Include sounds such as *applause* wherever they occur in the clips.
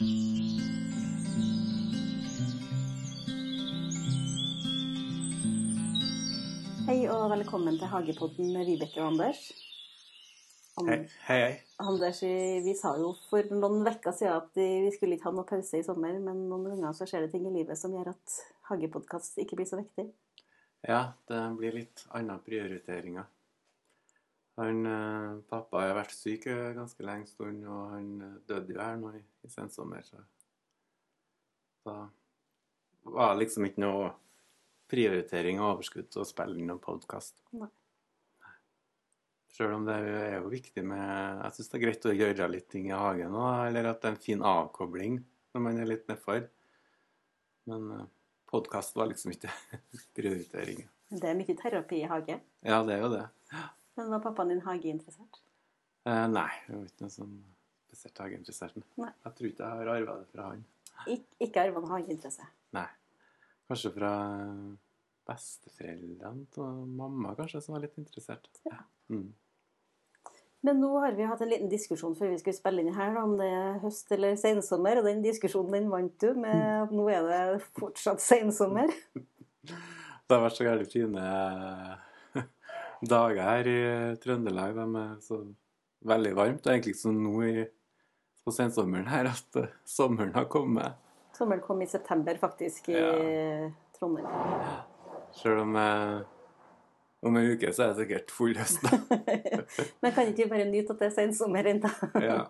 Hei og velkommen til Hagepodden med Vibeke og Anders. An- Hei, hei. hei. Anders, vi sa jo for noen uker siden at vi skulle ikke ha noe pause i sommer, men noen ganger så skjer det ting i livet som gjør at hagepodkast ikke blir så viktig. Ja, det blir litt andre prioriteringer. Han, eh, pappa har vært syk eh, ganske lenge stund, og han eh, døde jo her nå i, i sensommer, så da var det liksom ikke noe prioritering og overskudd til å spille inn noen podkast. Sjøl om det er jo viktig med Jeg syns det er greit å gjøre litt ting i hagen òg, eller at det er en fin avkobling når man er litt nedfor. Men podkast var liksom ikke *laughs* prioritering. Det er mye terapi i hage. Ja, det er jo det. Men var pappaen din hageinteressert? Eh, nei, jeg var ikke noe sånn spesielt hageinteressert. Jeg tror ikke jeg har arva det fra han. Ik ikke arva noe hageinteresse. Nei. Kanskje fra besteforeldrene til mamma, kanskje, som var litt interessert. Ja. Mm. Men nå har vi hatt en liten diskusjon før vi skulle spille inn her, da, om det er høst eller sensommer. Og den diskusjonen den vant du med at nå er det fortsatt sensommer. *laughs* Det har vært så gærent fine *laughs* dager her i Trøndelag. De er så veldig varmt. Det er egentlig ikke sånn nå i, på sensommeren her at eh, sommeren har kommet. Sommeren kom i september, faktisk, i Trondheim. Selv om eh, om en uke så er det sikkert full høst. da. *laughs* Men kan ikke vi bare nyte at det er sensommer ennå? *laughs* ja.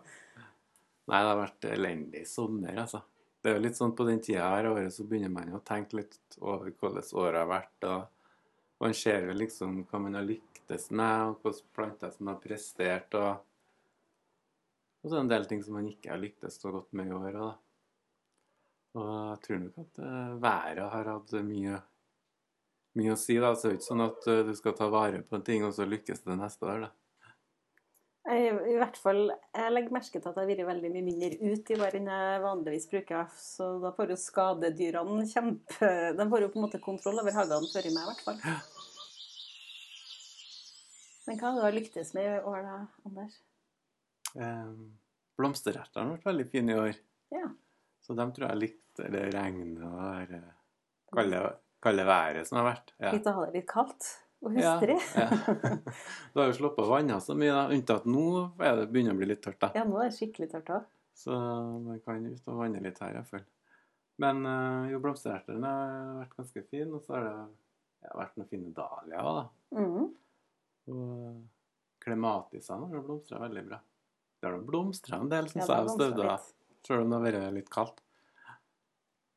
Nei, det har vært elendig sommer, altså. Det er jo litt sånn på den tida her av året så begynner man jo å tenke litt over hvordan året har vært. Og man ser jo liksom hva man har lyktes med, og hvilke planter som har prestert. Og, og så er det en del ting som man ikke har lyktes så godt med i år. Da. Og jeg tror nok at eh, været har hatt mye, mye å si. da. Så det er jo ikke sånn at eh, du skal ta vare på en ting, og så lykkes det neste år. da. Jeg, I hvert fall, jeg legger merke til at jeg har vært veldig mye mindre ute i år enn jeg vanligvis bruker. Så da får jo skadedyrene kjempe De får jo på en måte kontroll over hagene før i meg, i hvert fall. Men hva har du lyktes med i år, da, Anders? Eh, Blomsterertene har vært veldig fine i år. Ja. Så dem tror jeg likte det regnet og det eh, kalde, kalde været som har vært. Ja. Litt å ha det litt kaldt og Ja, hustrig. ja. *laughs* Det har jo sluppet vannet så mye, da. unntatt nå er det begynner å bli litt tørt. da. Ja, nå er det skikkelig tørt òg. Så man kan ut og vanne litt her, iallfall. Men eh, jo, blomsterertene har vært ganske fine, og så har det ja, vært noen fine dahliaer, da. Mm. Og klematisene har jo blomstra veldig bra. Det har blomstra en del, Ja, syns det har jeg, støvda. Selv om det har vært litt kaldt.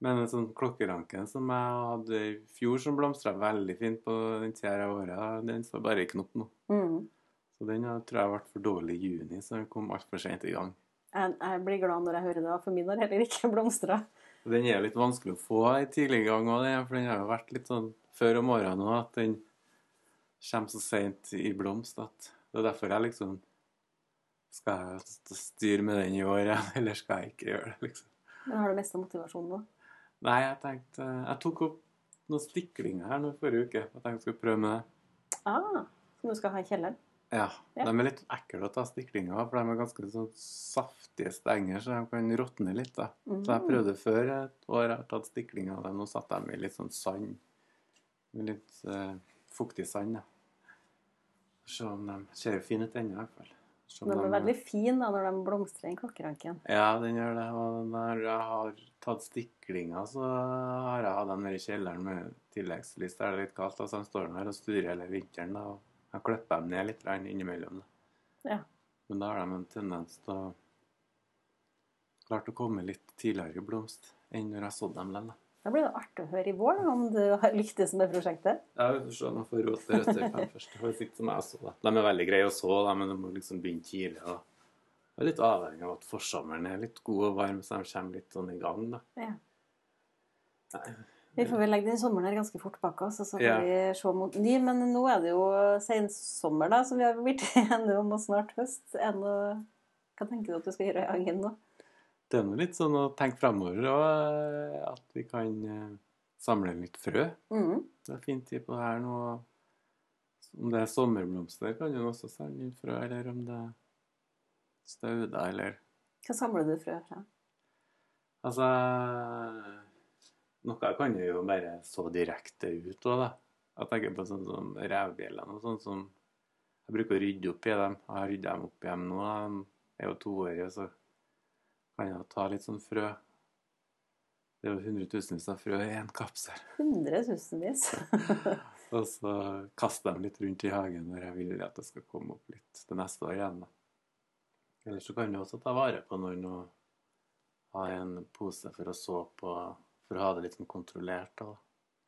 Men en sånn klokkeranken som jeg hadde i fjor, som blomstra veldig fint på den tida av året, den står bare i knopp nå. Mm. Så den tror jeg ble for dårlig i juni, så den kom altfor sent i gang. Jeg, jeg blir glad når jeg hører det, for min har heller ikke blomstra. Den er litt vanskelig å få i tidlig gang òg, for den har jo vært litt sånn før om morgenen òg, at den kommer så seint i blomst at det er derfor jeg liksom Skal jeg styre med den i år, *laughs* eller skal jeg ikke gjøre det, liksom? Men har du mista motivasjonen nå? Nei, jeg tenkte Jeg tok opp noen stiklinger her nå forrige uke. Jeg tenkte jeg skulle prøve med det. Ah, som du skal ha i kjelleren? Ja. Ja. De er litt ekle å ta stiklinger av, for de er ganske sånn saftige stenger, så de kan råtne litt. da. Så jeg Mm. prøvde før et år, jeg har tatt stiklinger av dem. Nå satt de i litt sånn sand. Med litt uh, fuktig sand, ja. Se om de ser fine ut ennå, i hvert fall. Se den er veldig fin da, når de blomstrer i klokkeranken. Ja, den gjør det. Og når jeg har tatt stiklinger, så har jeg hatt dem nede i kjelleren med tilleggslys. er det er litt kaldt, så de står der og sturer hele vinteren. Da, og jeg klipper dem ned litt innimellom. Ja. Men da har de en tendens til å klart å komme litt tidligere i blomst enn når jeg sådde dem. Da. Da blir det artig å høre i vår om du har lyktes med prosjektet. Ja, vi får se om jeg får råd til røtter først. Det var som jeg så. De er veldig greie å så, da, men du må liksom begynne tidlig. Og det er litt avhengig av at forsommeren er litt god og varm, så de kommer litt sånn i gang. da. Ja. Nei, Vi får vel legge den sommeren her ganske fort bak oss, og så får Ja. vi se mot ny. Men nå er det jo sensommer, da, som vi har blitt *laughs* enige om, og snart høst. Hva tenker du at du skal gjøre i hagen nå? Det er nå litt sånn å tenke framover òg, at vi kan eh, samle litt frø. Mm. Det er fin tid på det her nå. Om det er sommerblomster, kan du også sende inn frø, eller om det er stauder, eller Hva samler du frø fra? Altså Noe kan jeg jo bare så direkte ut òg, da. Jeg tenker på sånn som revbjellene og sånn som Jeg bruker å rydde opp i dem. Jeg har rydda dem opp igjen nå. De er jo toårige, så kan jeg ta litt sånn frø. Det er jo hundretusenvis av frø i én kapsel. Hundretusenvis. *laughs* Og så kaster jeg dem litt rundt i hagen når jeg vil at det skal komme opp litt til neste år igjen. Eller så kan du også ta vare på noen og ha en pose for å så på for å ha det litt sånn kontrollert. Da.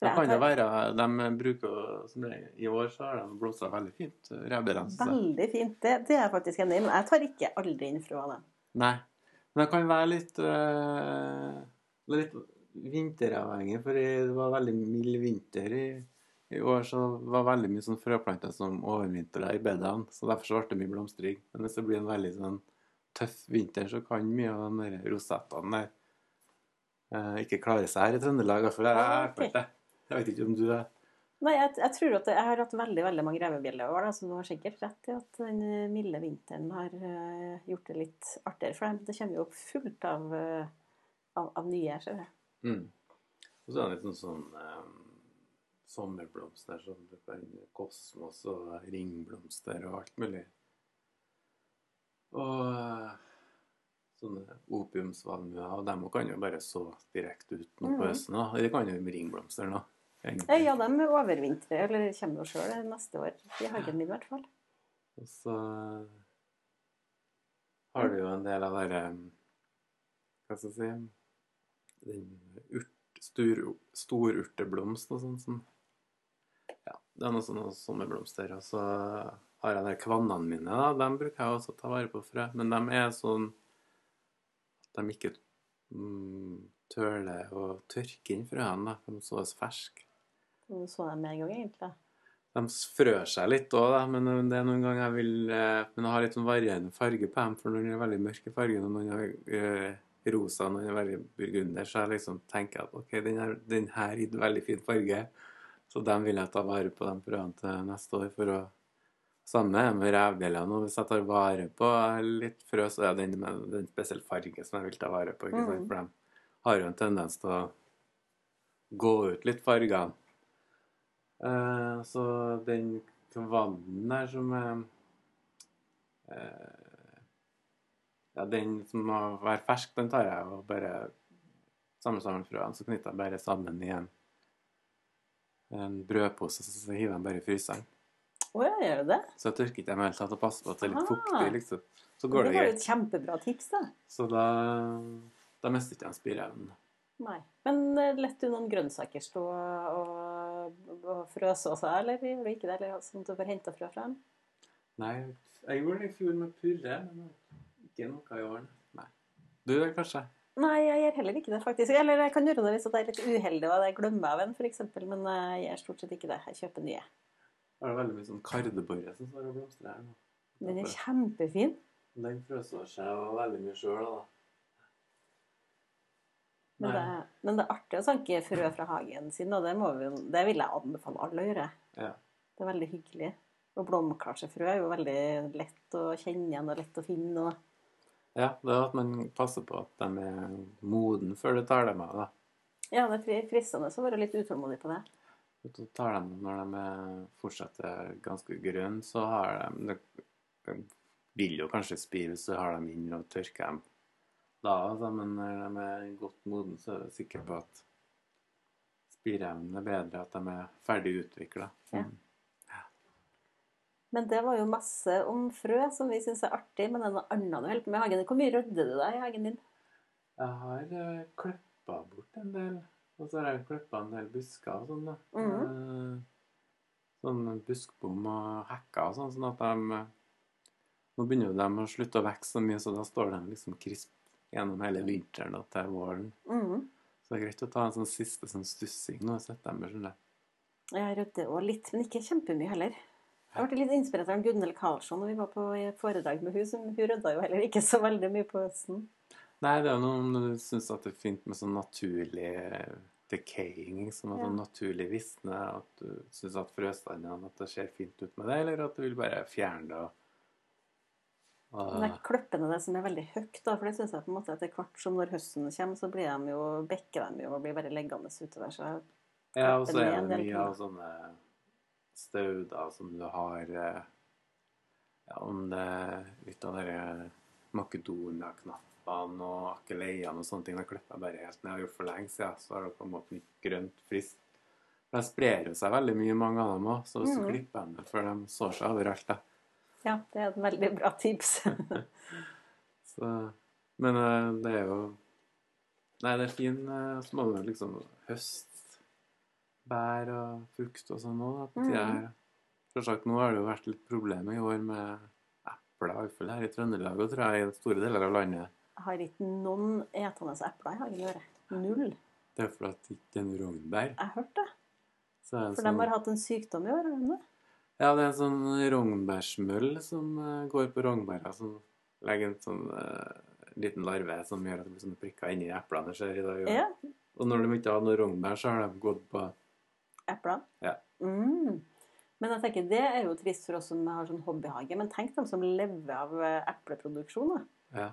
Det kan jo være De bruker som det, I år så har de blåsa veldig fint. Veldig fint. Det, det er faktisk enig i. Men jeg tar ikke aldri inn fra dem. Nei. Men det kan være litt øh, litt vinteravhengig, for det var veldig mild vinter i, i år. Så det var veldig mye sånn frøplanter som overvintra i bedene. Så derfor ble det mye blomstring. Men hvis det blir en veldig sånn tøff vinter, så kan mye av de rosettene der eh, ikke klare seg her i Trøndelag. For jeg. Jeg vet ikke om du er Nei, jeg, jeg tror at jeg har hatt veldig veldig mange revebjeller i år, da, så du har sikkert rett i at den eh, milde vinteren har uh, gjort det litt artigere for dem. Det kommer jo opp fullt av, uh, av, av nye, ser jeg. Mm. Og så er det litt sånn sånn um, sommerblomster som du kan Kosmos og ringblomster og alt mulig. Og uh, sånne opiumsvalmuer, og dem kan jo bare så direkte ut nå på Mhm. høsten. da. De kan jo ringblomster nå. Egentlig. Eh, Ja, de overvintrer, eller kommer jo sjøl neste år. I hagen min, i hvert fall. Og så har du jo en del av derre Hva skal jeg si Den urt, stor, storurteblomst og sånn som Ja, det er noen sånne sommerblomster. Og så har jeg de kvannene mine, da. Dem bruker jeg også å ta vare på frø. Men de er sånn at de ikke mm, tøler å tørke inn frøene. da. De sås ferske. Så dem med en gang, egentlig. De frør seg litt òg, men det er noen ganger jeg vil eh, Men jeg har litt sånn varierende farge på dem, for noen er veldig mørke farger, og noen er rosa, rosa, noen er veldig burgunder, så jeg liksom tenker at OK, den, er, den her gir veldig fin farge, så dem vil jeg ta vare på, de prøvene til neste år, for å Samme med revbjellene. og Hvis jeg tar vare på litt frø, så er den med den spesielle farge som jeg vil ta vare på. ikke sant? Mhm. For de har jo en tendens til å gå ut litt fargene. Eh, så den kvannen der som eh, Ja, den som må være fersk, den tar jeg og bare samler sammen frøene. Så knytter jeg bare sammen i en, en brødpose, så så hiver jeg den bare i fryseren. Oh, ja, gjør det? Så jeg tørker ikke dem helt og passer på at det er litt Ah. fuktig, liksom. Så Det går det var jo et kjempebra tips, da. Så da, da mister ikke jeg spireevnen. Nei. Men eh, lett du noen grønnsaker stå og, og frøse også, eller gjør du ikke det? Eller sånn at du får henta frø fra dem? Nei, jeg gjorde det i fjor med purre, men ikke noe i år. Nei. Du det, kanskje? Nei, jeg gjør heller ikke det, faktisk. Eller jeg kan gjøre det hvis jeg er litt uheldig og jeg glemmer av en, f.eks. Men jeg gjør stort sett ikke det. Jeg kjøper nye. Det er veldig mye sånn kardeborre som står og blomstrer her nå. Den er kjempefin. Den frøsår seg veldig mye sjøl, da. Men det, men det er artig å sanke frø fra hagen sin, og det, vi, det vil jeg anbefale alle å gjøre. Ja. Det er veldig hyggelig. Og blomkarsefrø er jo veldig lett å kjenne igjen og lett å finne. Og... ja, det er at man passer på at de er moden før du tar dem av. da. Ja, det er fri- fristende å være litt utålmodig på det. Hvis du tar dem når de fortsatt er ganske grønne, så har de De vil jo kanskje spire hvis du har dem inn og tørker dem da, altså, men når de er godt modne, så er jeg sikker på at spireevnen er bedre, at de er ferdig utvikla. Ja. Men det var jo masse om frø som vi syns er artig, men det er noe annet du holder på med i hagen. Hvor mye rydder du deg i hagen din? Jeg har uh, klippa bort en del. Og så har jeg klippa en del busker og sånn, da. Mhm. Eh, sånn buskbom og hekker og sånn, sånn at de Nå begynner de å slutte å vokse så mye, så da står de liksom krisp gjennom hele vinteren og til våren. Mm. Så det er greit å ta en sånn siste sånn stussing nå i september. skjønner jeg. Jeg rydder òg litt, men ikke kjempemye heller. Jeg ble litt inspirert av Gunnhild Karlsson når vi var på foredrag med hun, som hun rydda jo heller ikke så veldig mye på høsten. Nei, det er jo noe om du syns at det er fint med sånn naturlig decaying, som er Ja. sånn naturlig visne, at du syns at frøstandene at det ser fint ut med det, eller at du vil bare fjerne det og Og, Det er kløppene det som er veldig høyt, da, for det synes jeg på en måte etter hvert som når høsten kommer, så blir de jo, bekker de jo og blir bare liggende utover. Så ja, og så er det mye av sånne stauder som du har eh, Ja, om det litt av de makedonia-knappene og akeleiene og sånne ting, det klipper jeg bare helt ned. Gjort for lenge siden, så har det på en måte nytt grønt, friskt. De sprer jo seg veldig mye, mange av dem òg, så hvis du Mhm. klipper dem før de sår seg overalt, da. Ja, det er et veldig bra tips. *laughs* Så, men eh, det er jo Nei, det er fin eh, Så må du liksom høst bær og frukt og sånn òg her. Selvsagt, nå har det jo vært litt problemer i år med epler, iallfall her i Trøndelag og tror jeg i store deler av landet. Jeg har ikke noen etende epler i hagen vår. Null. Det er fordi det ikke er noe rognbær. Jeg hørte det. Så det For sånn, de har hatt en sykdom i år. har de det? Ja, det er en sånn rognbærsmøll som eh, går på rognbæra, som legger en sånn uh, liten larve som gjør at det blir sånne prikker inni eplene. ser i dag. Ja, Og når de ikke har noe rognbær, så har de gått på Eplene? Ja. Mm. Men jeg tenker det er jo trist for oss som har sånn hobbyhage. Men tenk dem som lever av eh, epleproduksjon. da. Ja.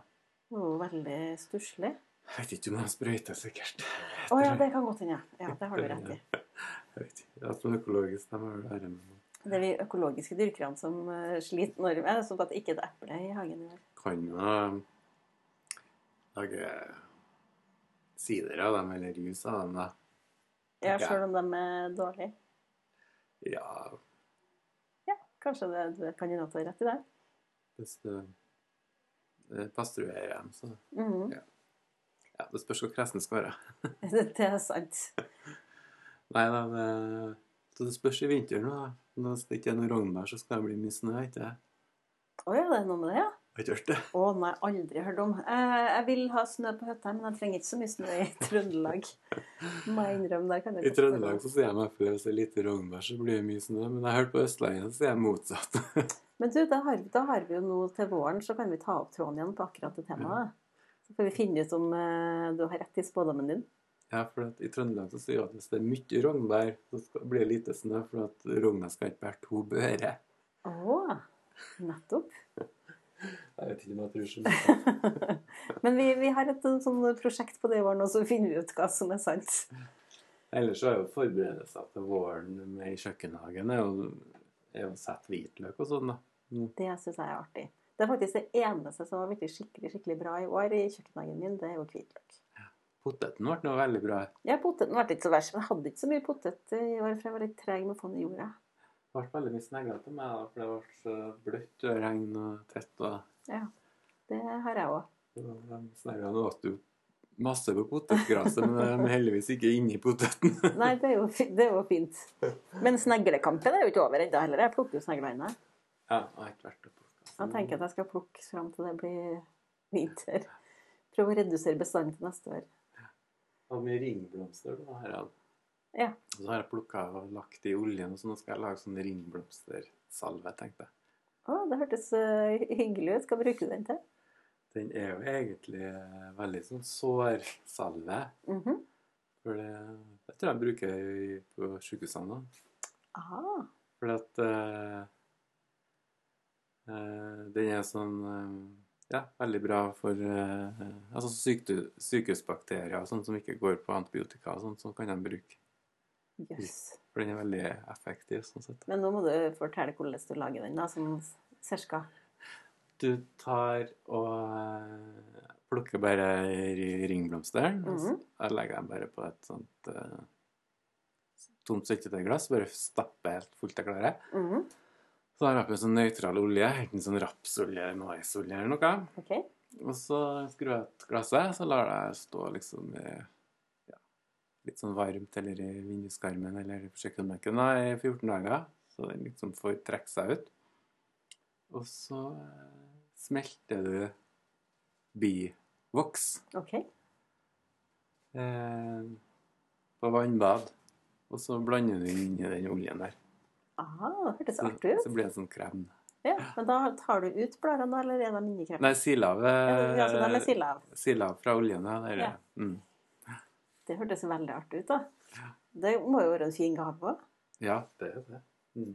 Det er jo veldig stusslig. Jeg vet ikke om de sprøyter, sikkert. Å ja, det kan godt hende. Ja. ja, det har du *laughs* rett i. Jeg vet ikke. Ja, som økologisk, de har det Det er vi økologiske dyrkerne som eh, sliter når vi Sånn at det ikke er et eple i hagen i år. Kan jo um, lage sider av dem, eller jus av dem, da. Ja, sjøl om de er dårlige. Ja, Ja, Kanskje det, det kan hende at du har rett i det. hvis du pastruerer dem, så Mhm. Ja, det spørs hvor kresen skal være. Det, *laughs* *laughs* det er sant. Nei da, det, det spørs i vinteren, da. Når det ikke er noe rognbær, så skal det bli mye snø, ikke jeg? Å ja, det er noe med det, ja? Har ikke hørt det? Å nei, aldri hørt om. Eh, jeg vil ha snø på hytta, men jeg trenger ikke så mye snø i *laughs* Trøndelag. Må jeg innrømme. Der kan jeg I Trøndelag så sier de at hvis det er lite rognbær, så blir det mye snø. Men jeg har hørt på Østlandet, så sier jeg motsatt. *laughs* Men du, da har, da har vi jo nå til våren, så kan vi ta opp tråden igjen på akkurat det temaet. Så får vi finne ut om eh, du har rett i spådommen din. Ja, for I Trøndelag så sier vi at hvis det er mye rognbær, så skal, blir det lite snø, for at rogna skal ikke bære to børe. Å, nettopp. *laughs* Jeg vet ikke om jeg tror så mye. *laughs* Men vi, vi har et sånn prosjekt på det i våren, og så finner vi ut hva som er sant. Ellers så er jo forberedelser til våren med i kjøkkenhagen er jo, er jo å sette hvitløk og sånn, da. Mm. Det syns jeg er artig. Det er faktisk det eneste som har blitt skikkelig skikkelig bra i år i kjøkkenhagen min, det er jo hvitløk. Poteten ble noe veldig bra. Ja, poteten ble ikke så verst, men jeg hadde ikke så mye potet i år, for jeg var litt treg med å få den i jorda. Det ble veldig mye snegler til meg, da, for det ble så bløtt og regn og tett. og Ja, det har jeg òg. Sneglene åt jo masse på potetgraset, men de er heldigvis ikke inni poteten. *laughs* Nei, det er, jo, det er jo fint. Men sneglekampen er jo ikke over ennå heller. Jeg plukker jo snegler ennå. Ja, jeg har ikke vært og plukket. Jeg tenker at jeg skal plukke fram til det blir vinter. Prøve å redusere bestanden til neste år. Jeg hadde mye ringblomster da, Harald. Ja. Og så har jeg plukka og lagt i oljen, og så nå skal jeg lage sånn ringblomstersalve, tenkte jeg. Å, det hørtes eh, hyggelig ut. Skal bruke den til? Den er jo egentlig eh, veldig sånn sårsalve. Mhm. For det, det tror jeg jeg bruker på sykehusene. Aha. For at uh, uh, den er sånn eh, Ja, veldig bra for eh, altså sykdu- sykehusbakterier sånn som ikke går på antibiotika sånn, så kan de bruke. Yes. For den er veldig effektiv sånn sett. Men nå må du fortelle hvordan du lager den, da, sånn cirka. Du tar og eh, plukker bare ringblomster. ringblomsteren. og så Mhm. Legger dem bare på et sånt eh, tomt syltetøyglass. Bare stapper helt fullt av klaret. Mhm. Så har jeg oppi en sånn nøytral olje, enten sånn rapsolje eller maisolje eller noe. OK. Og så skrur jeg ut glasset, så lar jeg det stå liksom i ja, litt sånn varmt, eller i vinduskarmen eller på kjøkkenbenken i 14 dager. Så den liksom får trekke seg ut. Og så eh, smelter du bivoks ok. eh, på vannbad. Og så blander du inn i den oljen der. Aha, det hørtes artig ut. så blir det sånn krem. Ja, Men da tar du ut bladene, da, eller er de inni kremen? Nei, silav. Ja, så silla. Silav fra oljen, ja. Det er. Ja. Mm. Det hørtes veldig artig ut, da. Det må jo være en fin gave òg. Ja, det er det. Mm.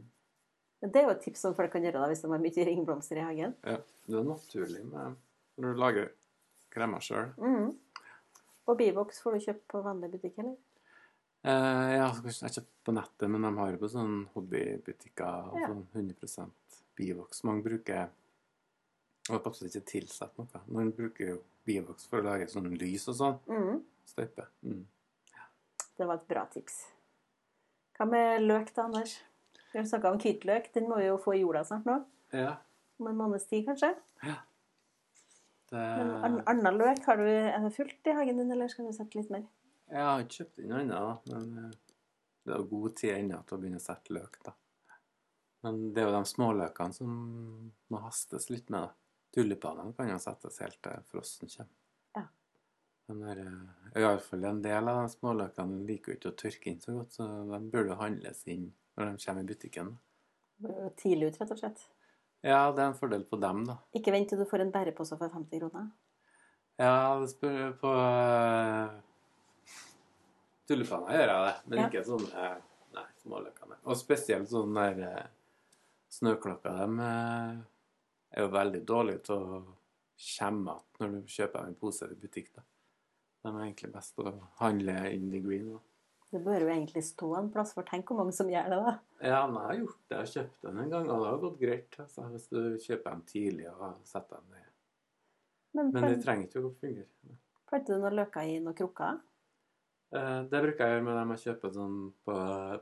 Men Det er jo et tips som folk kan gjøre da, hvis de har mye ringblomster i hagen. Ja, det er naturlig med når du lager kremer sjøl. Mm. Og Bivox får du kjøpt på vanlig butikk, eller? Eh, ja, kanskje jeg kjøpt på nettet, men de har jo på sånne hobbybutikker og Ja. sånn 100% bivoks. Mange bruker og absolutt ikke tilsatt noe. Noen bruker jo bivoks for å lage sånn lys og sånn. Mm. Støype. Mm. Det var et bra tips. Hva med løk, da, Anders? Vi har snakka om hvitløk. Den må vi jo få i jorda snart nå. Ja, Om en måneds tid, kanskje. det Men annen løk, har du, er det fullt i hagen din, eller skal du sette litt mer? Jeg har ikke kjøpt inn ennå, men eh, det er god tid ennå til å begynne å sette løk, da. Men det er jo de småløkene som må hastes litt med, da. Tulipanene kan jo settes helt til frosten kommer. Ja. Den der, eh, Iallfall en del av de småløkene liker jo ikke å tørke inn så godt, så de burde handles inn når de kommer i butikken. Tidlig ut, rett og slett. Ja, det er en fordel på dem, da. Ikke vent til du får en bærepose for 50 kroner. Ja, det spør på uh, gjør jeg det, men Ja. ikke sånne nei, småløkene. Og spesielt sånne der eh, snøklokker. De eh, er jo veldig dårlige til å komme igjen når du kjøper en pose i butikk. da. De er egentlig best å handle in the green. da. Det bør jo egentlig stå en plass, for tenk hvor mange som gjør det, da. Ja, men jeg har gjort det. Jeg har kjøpt den en gang, og det har gått greit. Altså, hvis du kjøper dem tidlig og setter dem ned. Men, Men det trenger ikke å fungere. planter du noen løker i noen krukker? Eh, Det bruker jeg gjøre med dem jeg kjøper sånn på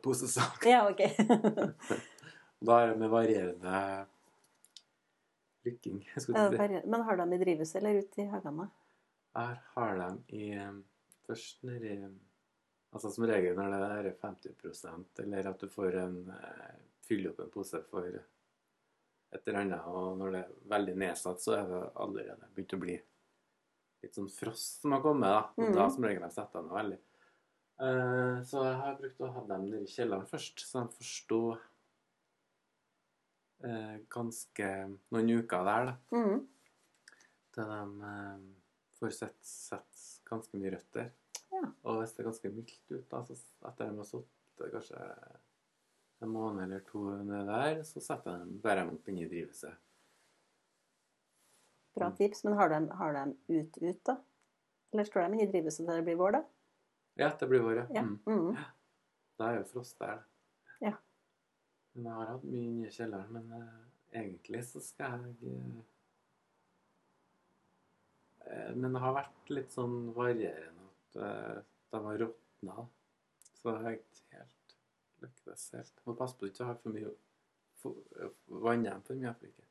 posesalg. Ja, ok. *laughs* Da er det med varierende lykking. Ja. Men har de i drivhuset eller ute i hagene? Her har de i eh, Først nedi Altså som regel når det er 50% eller at du får en eh, Fyller opp en pose for et eller annet, og når det er veldig nedsatt, så er det allerede begynt å bli litt sånn frost som har kommet, da. Og mm. da som regel sett setter den veldig. Eh, så jeg har brukt å ha dem nede i kjelleren først, så de får stå eh, ganske noen uker der, da. Mm. Til de eh, får sett, sett ganske mye røtter. Ja. Og hvis det er ganske mildt ut, da, så etter de har sittet kanskje en måned eller to nede der, så setter jeg dem, bare opp inni drivhuset. Bra tips. Men har de, har de ut, ut, da? Eller står de i drivhuset til det blir vår, da? Ja, det blir vår, ja. Mm. Mm. Da er jo frost der. Ja. Men jeg har hatt mye inni kjelleren, men uh, egentlig så skal jeg uh, Men det har vært litt sånn varierende at eh, de har råtna. Så jeg har ikke helt lyktes helt. Må passe på at du ikke har for mye vann igjen for mye. for ikke.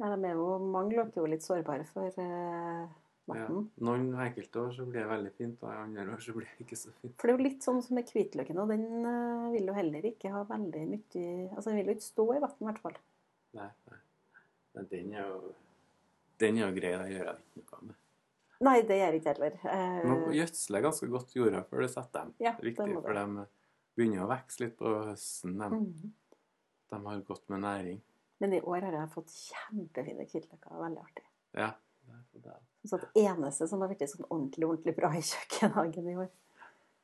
Nei, de er jo, mange lukter er jo litt sårbare for eh, Ja. Noen enkelte år så blir det veldig fint, og andre år så blir det ikke så fint. For det er jo litt sånn som med hvitløken, og den eh, vil jo heller ikke ha veldig mye Altså, den vil jo ikke stå i vann, i hvert fall. Nei, nei. Men den er jo den er jo grei, den gjør jeg ikke noe med. Nei, det gjør jeg ikke heller. Uh, må gjødsler ganske godt jorda før du setter dem. Ja, det det viktig, må for de begynner å vokse litt på høsten. De, mm. de har godt med næring. Men i år har jeg fått kjempefine hvitløker. Veldig artig. Ja. det er for det. Så det eneste som har blitt sånn ordentlig ordentlig bra i kjøkkenhagen i år.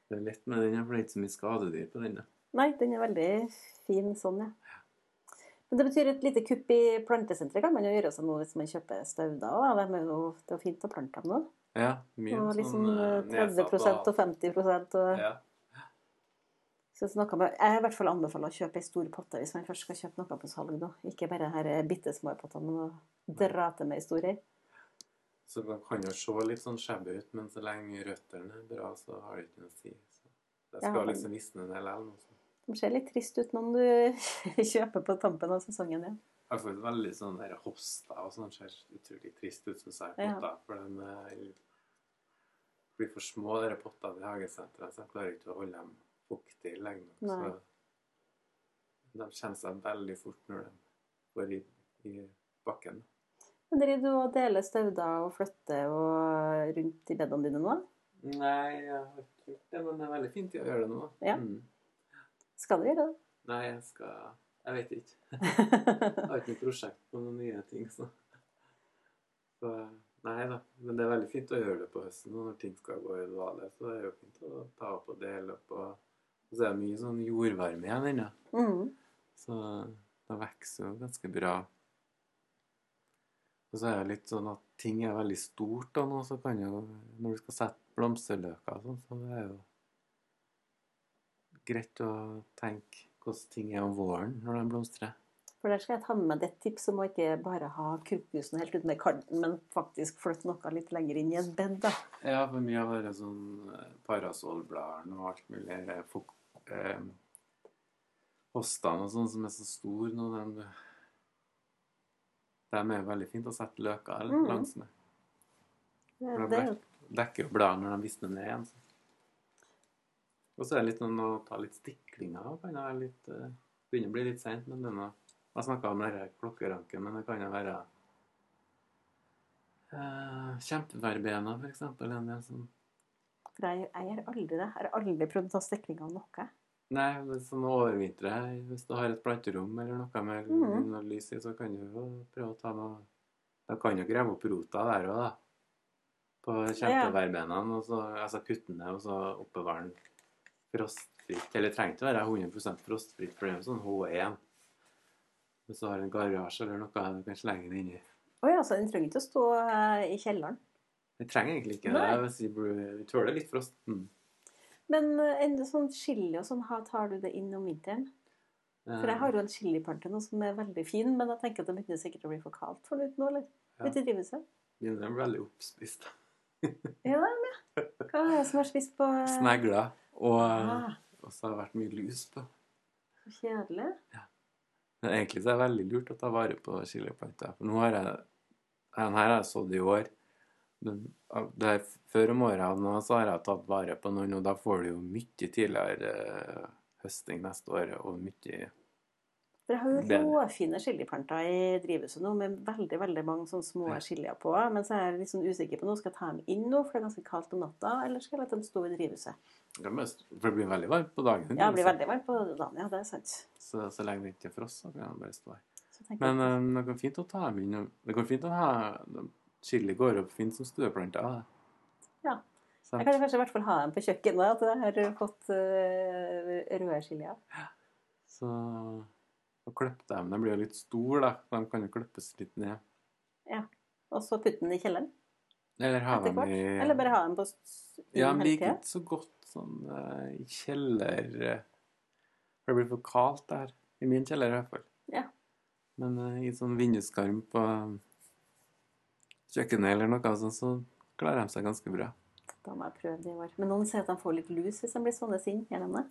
Det er lett med den, for det er ikke så mye skadedyr på den. Nei, den er veldig fin sånn, ja. Men det betyr et lite kupp i plantesenteret kan man jo gjøre seg nå hvis man kjøper stauder. Det er jo, det er fint å plante dem nå. Ja, mye Og liksom sånn eh, 30 nedsatt og 50 og Ja. så noe med, Jeg i hvert fall anbefaler å kjøpe ei stor potte hvis man først skal kjøpe noe på salg. da. Ikke bare de bitte små pottene, men å dra til med ei stor ei. Så de kan jo se litt sånn shabby ut, men så lenge røttene er bra, så har det ikke noe å si. Så det Ja, skal men- liksom visne del eller. De ser litt trist ut når du *laughs* kjøper på tampen av sesongen. ja. Jeg fall veldig sånn der hosta og sånn ser utrolig trist ut, syns jeg. Ja. For de blir for små, de pottene i hagesenteret, så jeg klarer ikke å holde dem fuktige lenge nok. Så de kjenner seg veldig fort når de går i, i bakken. Men driver du og deler stauder og flytter og rundt i bedene dine nå? Nei, jeg har ikke gjort det, men det er veldig fint å gjøre det nå. Ja. Mm. Skal du gjøre det? Nei, jeg skal Jeg vet ikke. *laughs* Jeg har ikke noe prosjekt på noen nye ting, så. så Nei da. Men det er veldig fint å gjøre det på høsten når ting skal gå i dvale. Så det er jo fint å ta opp og dele opp. Og, og så er det mye sånn jordvarme igjen ennå. Mm. Så Det vokser jo ganske bra. Og så er det litt sånn at ting er veldig stort da nå, så kan jo Når du skal sette blomsterløker og sånn, så er det jo greit å tenke hvordan ting er om våren når de blomstrer. For der skal jeg ta med meg det tips om å ikke bare ha krokusen helt uten med kanten, men faktisk flytte noe litt lenger inn i et bed. da. Ja, for mye av det sånn eh, parasollbladene og alt mulig eh, Hostene og sånn som er så store nå, de, de er veldig fint å sette løker Mhm. langs med. Det, For de dekker jo bladene når de visner ned igjen. Og så er det litt sånn å ta litt stiklinger. av. Kan det være litt, eh, begynner å bli litt seint, men denne Jeg snakka om denne klokkeranken, men det kan jo være uh, Kjempeverbena. En del som for jeg, jeg gjør aldri det. Jeg har aldri prøvd å ta stikling av noe. Nei, er sånn overvintre. Hvis du har et planterom eller noe med mm. noe lys i, så kan du jo prøve å ta noe Da kan du grave opp rota der òg, da. På kjempeverbenene. Altså kutte den ned og så oppbevare den frostfritt. Eller trenger ikke være 100 frostfritt, for det er jo sånn H1. Hvis du har en garasje eller noe du kan slenge den inni. Åja, så Den trenger ikke å stå eh, i kjelleren. Den trenger egentlig ikke det. Hvis vi tåler litt frost. Mm. Men eh, en sånn chili og sånn, tar du det inn om vinteren? For jeg har jo en chiliplante nå som er veldig fin, men jeg tenker at det begynner sikkert å bli for kaldt for den ute nå, eller? Ja. Ute i drivhuset? Begynner å veldig oppspist. *laughs* Ja, men. Hva er det som har spist på eh, Snegler. Og, Ah, og så har det vært mye lus på. så kjedelig. Ja. Men egentlig så er det veldig lurt å ta vare på chiliplanter. For nå har jeg Den her har jeg sådd i år. Det er før om året nå så har jeg tatt vare på noen, og da får du jo mye tidligere eh, høsting neste år. Og mye For jeg har jo råfine chiliplanter i drivhuset nå, med veldig veldig mange sånne små Ja. chilier på. Men så er jeg litt sånn usikker på nå. Skal jeg ta dem inn nå, for det er ganske kaldt om natta, eller skal jeg la dem stå i drivhuset? er For det blir veldig varmt på dagen. Ja, det blir veldig varmt på dagen. Ja, det er sant. så, så lenge det ikke er frost, så kan de bare stå her. Men eh, det går fint å ta dem inn. Det går fint å ha Chili går opp fint som stueplanter. Ja. Jeg kan kanskje i hvert fall ha dem på kjøkkenet, at jeg har fått uh, røde chilier. så å klippe dem De blir jo litt store, da. De kan jo klippes litt ned. Ja. Og så putte den i kjelleren Eller ha dem i Eller bare ha den på Ja, hele liker ikke så godt sånn i i kjeller eh, For det blir for kaldt der. I min kjeller i hvert fall. Ja. Men uh, i sånn vinduskarm på um, kjøkkenet eller noe sånt, så klarer de seg ganske bra. Da må jeg prøve det i år. Men noen sier at de får litt lus hvis de blir sånne inn. Gjør de det?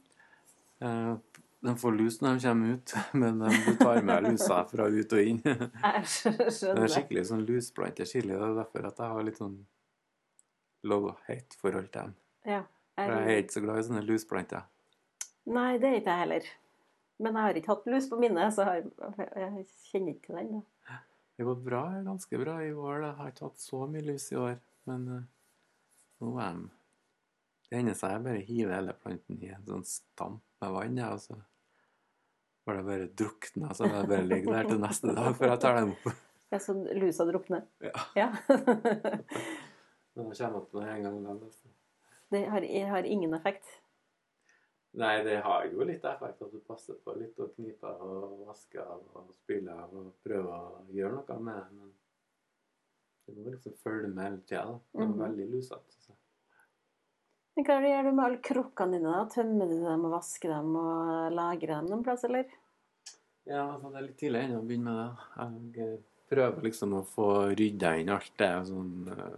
Eh, de får lus når de kommer ut, *laughs* men de, tar med lusa fra ut og inn. *laughs* det er skikkelig sånn lusplante chili. Det er derfor at jeg har litt sånn love-hate-forhold til dem. Ja. For jeg er ikke så glad i sånne lusplanter. nei, det er ikke jeg heller. Men jeg har ikke hatt lus på mine, så jeg, jeg kjenner ikke til den. da. Det gått bra, ganske bra i år. da. Jeg har ikke hatt så mye lus i år, men eh, nå er de Det hender seg jeg bare hiver hele planten i en sånn stamp med vann, ja, og så får det bare drukne, så det bare ligger der til neste dag før jeg tar dem opp. *laughs* Ja, så lusa drukner. Ja. Ja. *laughs* Men jeg kommer opp med det en gang. Altså. det har, har ingen effekt. Nei, det har jo litt effekt at du passer på litt og kniper og vasker og spyler og prøver å gjøre noe med det, men du må liksom følge med hele tida. da. Det er Mhm. veldig lusete. så. Men hva gjør du med alle krukkene dine? da? Tømmer du dem og vasker dem og lagrer dem noen plass, eller? Ja, altså det er litt tidlig ennå å begynne med det. Jeg eh, prøver liksom å få rydda inn alt det sånn eh,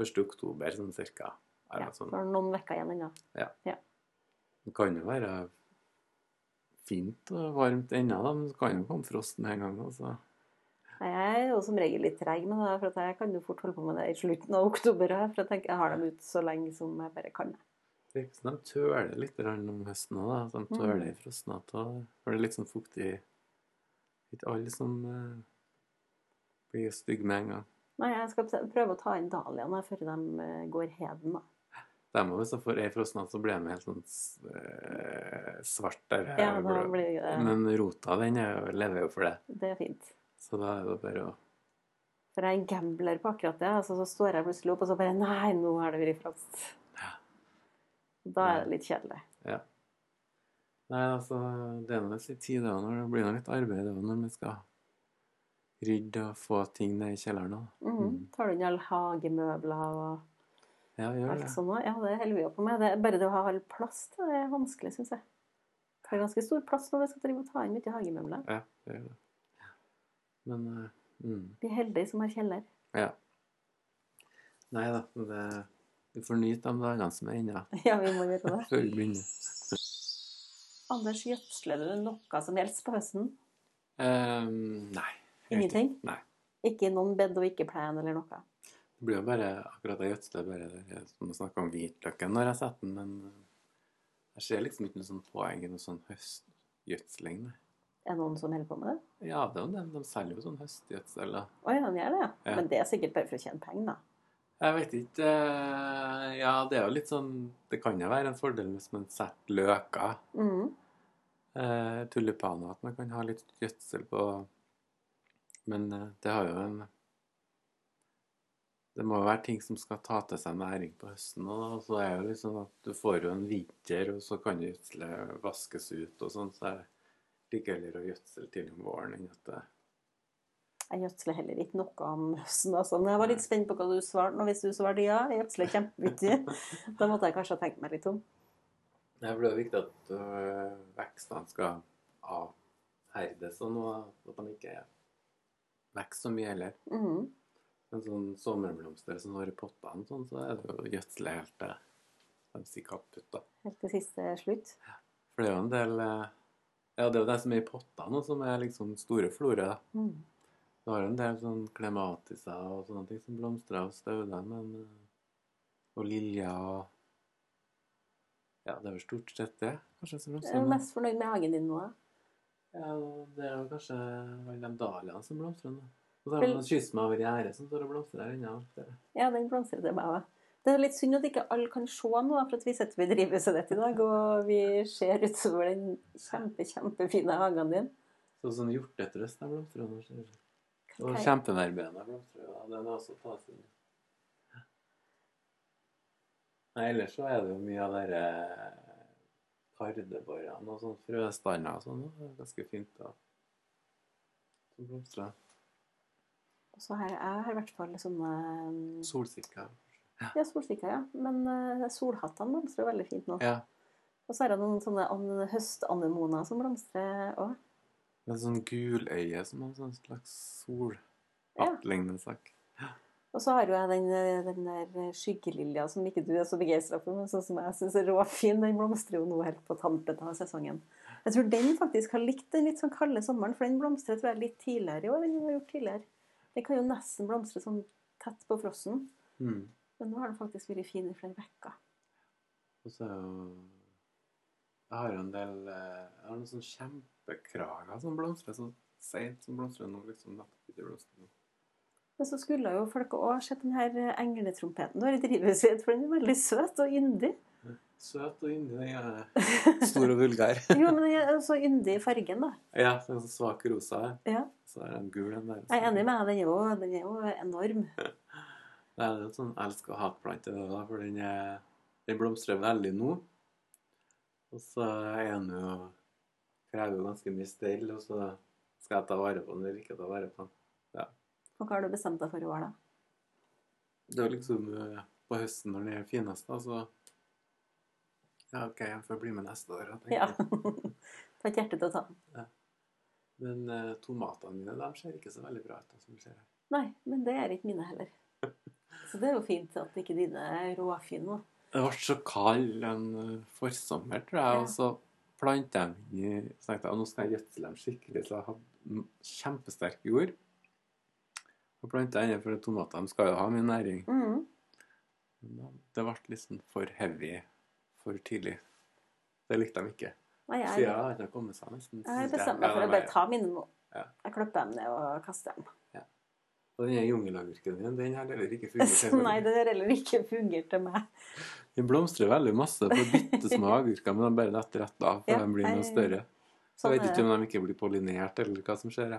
1. oktober, sånn cirka. Ja, sånn. for noen uker igjen ennå. Det kan jo være fint og varmt ennå, da, men det kan jo komme frost med en gang. Altså. Jeg er jo som regel litt treig med det, for jeg kan jo fort holde på med det i slutten av oktober. For jeg tenker jeg har dem ute så lenge som jeg bare kan. Det virker som de tøler litt om høsten òg, da. Så de tøler i frostnatt. og- For det er litt sånn fuktig Ikke alle som eh, blir stygge med en gang. Nei, jeg skal prøve å ta inn dahliaene før de eh, går heden. da. De òg, hvis de får ei frostnatt, så blir de helt sånn eh, svart der. Ja, da blir det, Men rota, den jo- lever jo for det. det er fint. Så da er det bare å For jeg er en gambler på akkurat det. altså Så står jeg plutselig opp og så bare Nei, nå har det vært frost. Da er det litt kjedelig. Ja. Nei, altså, det er nå litt tid, det, òg. det blir noe litt arbeid også, når vi skal rydde og få ting ned i kjelleren. Mm. Mhm. Tar du inn alle hagemøbler og Ja, gjør alt det. også? Ja, det holder vi jo på med. Det, er bare det å ha all plass til det er vanskelig, syns jeg. Det er ganske stor plass når vi skal drive og ta inn mye hagemøbler. Ja, det gjør det. Men uh, mm, Vi er heldige som har kjeller. ja. Nei da, det, vi får nyte de dagene som er da, *laughs* Ja, vi må gjøre det. *laughs* før vi begynner. Anders, gjødsler du noe som helst på høsten? Um, nei. Ingenting? Nei. Ikke noen bed og ikke plen eller noe? Det blir jo bare akkurat det gjødsle, bare det som å snakke om hvitløken når jeg setter den, men eh, jeg ser liksom ikke noe sånn poeng i noe sånn høstgjødsling. Er det noen som holder på med det? Ja, det er jo det. De selger jo sånn høstgjødsel. da. Å ja, de gjør det, ja. Ja. Men det er sikkert bare for å tjene penger, da. Jeg vet ikke eh, Ja, det er jo litt sånn Det kan jo være en fordel hvis man setter løker, Mhm. eh, tulipaner, at man kan ha litt gjødsel på Men det har jo en Det må være ting som skal ta til seg næring på høsten. Og så er det jo liksom at du får jo en vinter, og så kan gjødselet vaskes ut og sånn. Så er det like heller å gjødsle til om våren enn at det Jeg gjødsler heller ikke noe om høsten. Altså. Men jeg var litt spent på hva du svarte. nå. hvis du svarte ja, jeg gjødsler kjempemye, *laughs* da måtte jeg kanskje ha tenkt meg litt om. Det blir jo viktig at øh, vekstene skal avherdes, og noe, at de ikke vokser så mye heller. Mhm. En sånn sommerblomster som har i pottene, sånn, så er det jo gjødsle helt til de kaputt. da. Helt til siste slutt. For det er jo en del øh, Ja, det er jo det som er i pottene, som er liksom store florer. da. Mhm. Du har jo en del sånn klematiser og sånne ting som blomstrer av stauder, men øh, Og liljer og Ja, det er vel stort sett det, kanskje, som blomstrer. er nå. mest fornøyd med hagen din nå. da. Ja, det er jo kanskje alle de dahliaene som blomstrer nå. Og så har meg over gjerdet, som står og blomstrer der inne. Det- Ja, den blomstrer til meg òg. Det er litt synd at ikke alle kan se noe, for at vi sitter ved drivhuset ditt i dag, og vi ser utover den kjempe, kjempefine hagen din. Så sånn hjortetrøst der blomstrer nå. Og Ok. kjempeverbena blomstrer jo. Den er også tas inn. Nei, ellers så er det jo mye av dere kardeborene og sånn frøstander og sånn. Det ganske fint. da. Som blomstrer. Så her har i hvert fall sånne Solsikker. Ja, solsikker, ja. Men uh, solhattene blomstrer veldig fint nå. Ja. Og så er det noen sånne an- høstanemoner som blomstrer òg. Det er sånn guløye som en sånn slags solhattlignende sak. Og så har jo jeg den, eh, den der skyggelilja som ikke du er så begeistra for, men sånn som jeg syns er råfin. Den blomstrer jo nå helt på tampen av sesongen. Jeg tror den faktisk har likt den litt sånn kalde sommeren, for den blomstret tror jeg litt tidligere i år enn den har gjort tidligere. Den kan jo nesten blomstre sånn tett på frossen, Mm. men nå har den faktisk vært fin i flere uker. Og så Jeg har jo en del eh, Jeg har noen sånne kjempekrager som blomstrer så seint som blomstrer nå. liksom blomstrer nå. Men så skulle jo folk òg sett den her engletrompeten du har i drivhuset for den er veldig søt og yndig. Søt og yndig. Den er *laughs* stor og vulgær. Jo, men den er så yndig i fargen, da. ja, den er så svak rosa. Ja. Så er den gul, den der. Jeg er enig med deg, den er jo, enorm. *laughs* Det er en sånn elsk- og hatplante, da, for den, er, den blomstrer veldig nå. Og så er den jo Krever ganske mye stell, og så skal jeg ta vare på den eller ikke ta vare på den. Og hva har du bestemt deg for i år, da? Det er liksom eh, på høsten når den er finest, da, så Ja, OK, jeg får bli med neste år. Ja. Ta *laughs* et hjerte til å ta den. Men uh, tomatene mine de ser ikke så veldig bra ut. som du ser her. Nei, men det er ikke mine heller. Så det er jo fint at ikke dine er råfine. Det ble så kald en eh, forsommer, tror jeg, Ja. og så planta jeg dem i Så tenkte jeg nå skal jeg gjødsle dem skikkelig, så jeg hadde kjempesterk jord. Og planta jeg for tomatene skal jo ha mye næring. Mm. Men det ble liksom for heavy for tidlig. Det likte de ikke. Nei, jeg, har ikke kommet seg nesten. jeg har bestemt meg for å bare ta mine nå. Ja. Jeg klipper dem ned og kaster dem. Og den jungelagurken din, den har heller ikke fungert. *laughs* Nei, den har heller ikke fungert til meg. Den blomstrer veldig masse på bitte små agurker, men de bare detter rett av for Ja, de blir noe større. Så Sånn jeg vet ikke om de ikke blir pollinert, eller hva som skjer.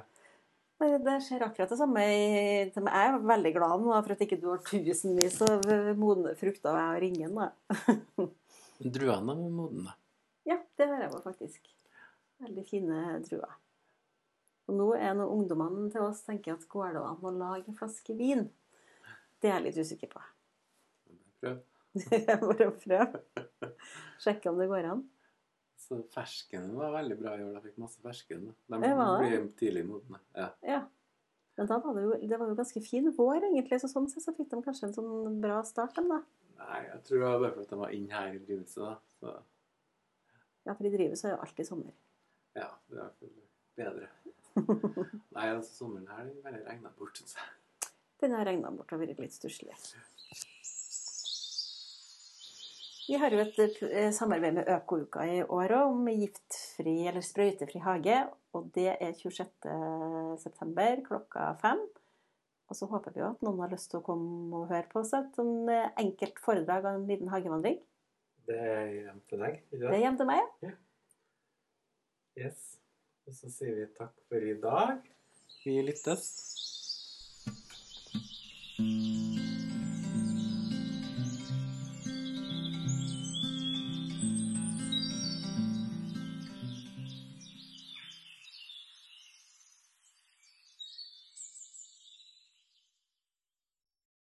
Det skjer akkurat det samme. Jeg er veldig glad nå for at ikke du har tusenvis av modne frukter og jeg har ingen. Da. Druene er modne. Ja, det har jeg faktisk. Veldig fine druer. Og nå er nå ungdommene til oss tenker at går det an å lage en flaske vin? Det er jeg litt usikker på. Prøv. *laughs* Bare prøv. Sjekke om det går an. Så fersken var veldig bra i år. Jeg fikk masse fersken. De blir tidlig modne. Ja. Ja. Men da var det jo, det var jo ganske fin vår, egentlig. Så sånn sett så fikk de kanskje en sånn bra start, dem, da. Nei, jeg tror det var bare fordi de var inne her i drivhuset. da. Så Ja, for i drivhuset er jo alltid sommer. ja, det er bedre. *laughs* Nei, altså sommeren her den bare regna bort, syns jeg. Den har regna bort og vært litt stusslig. Vi har jo et eh, samarbeid med Økouka i år òg, om giftfri eller sprøytefri hage. Og det er 26.9. klokka fem. Og så håper vi jo at noen har lyst til å komme og høre på oss et sånn enkelt foredrag av en liten hagevandring. Det er hjem til deg. Ja. Det er hjem til meg. Yes. Og så sier vi takk for i dag. Vi lyttes.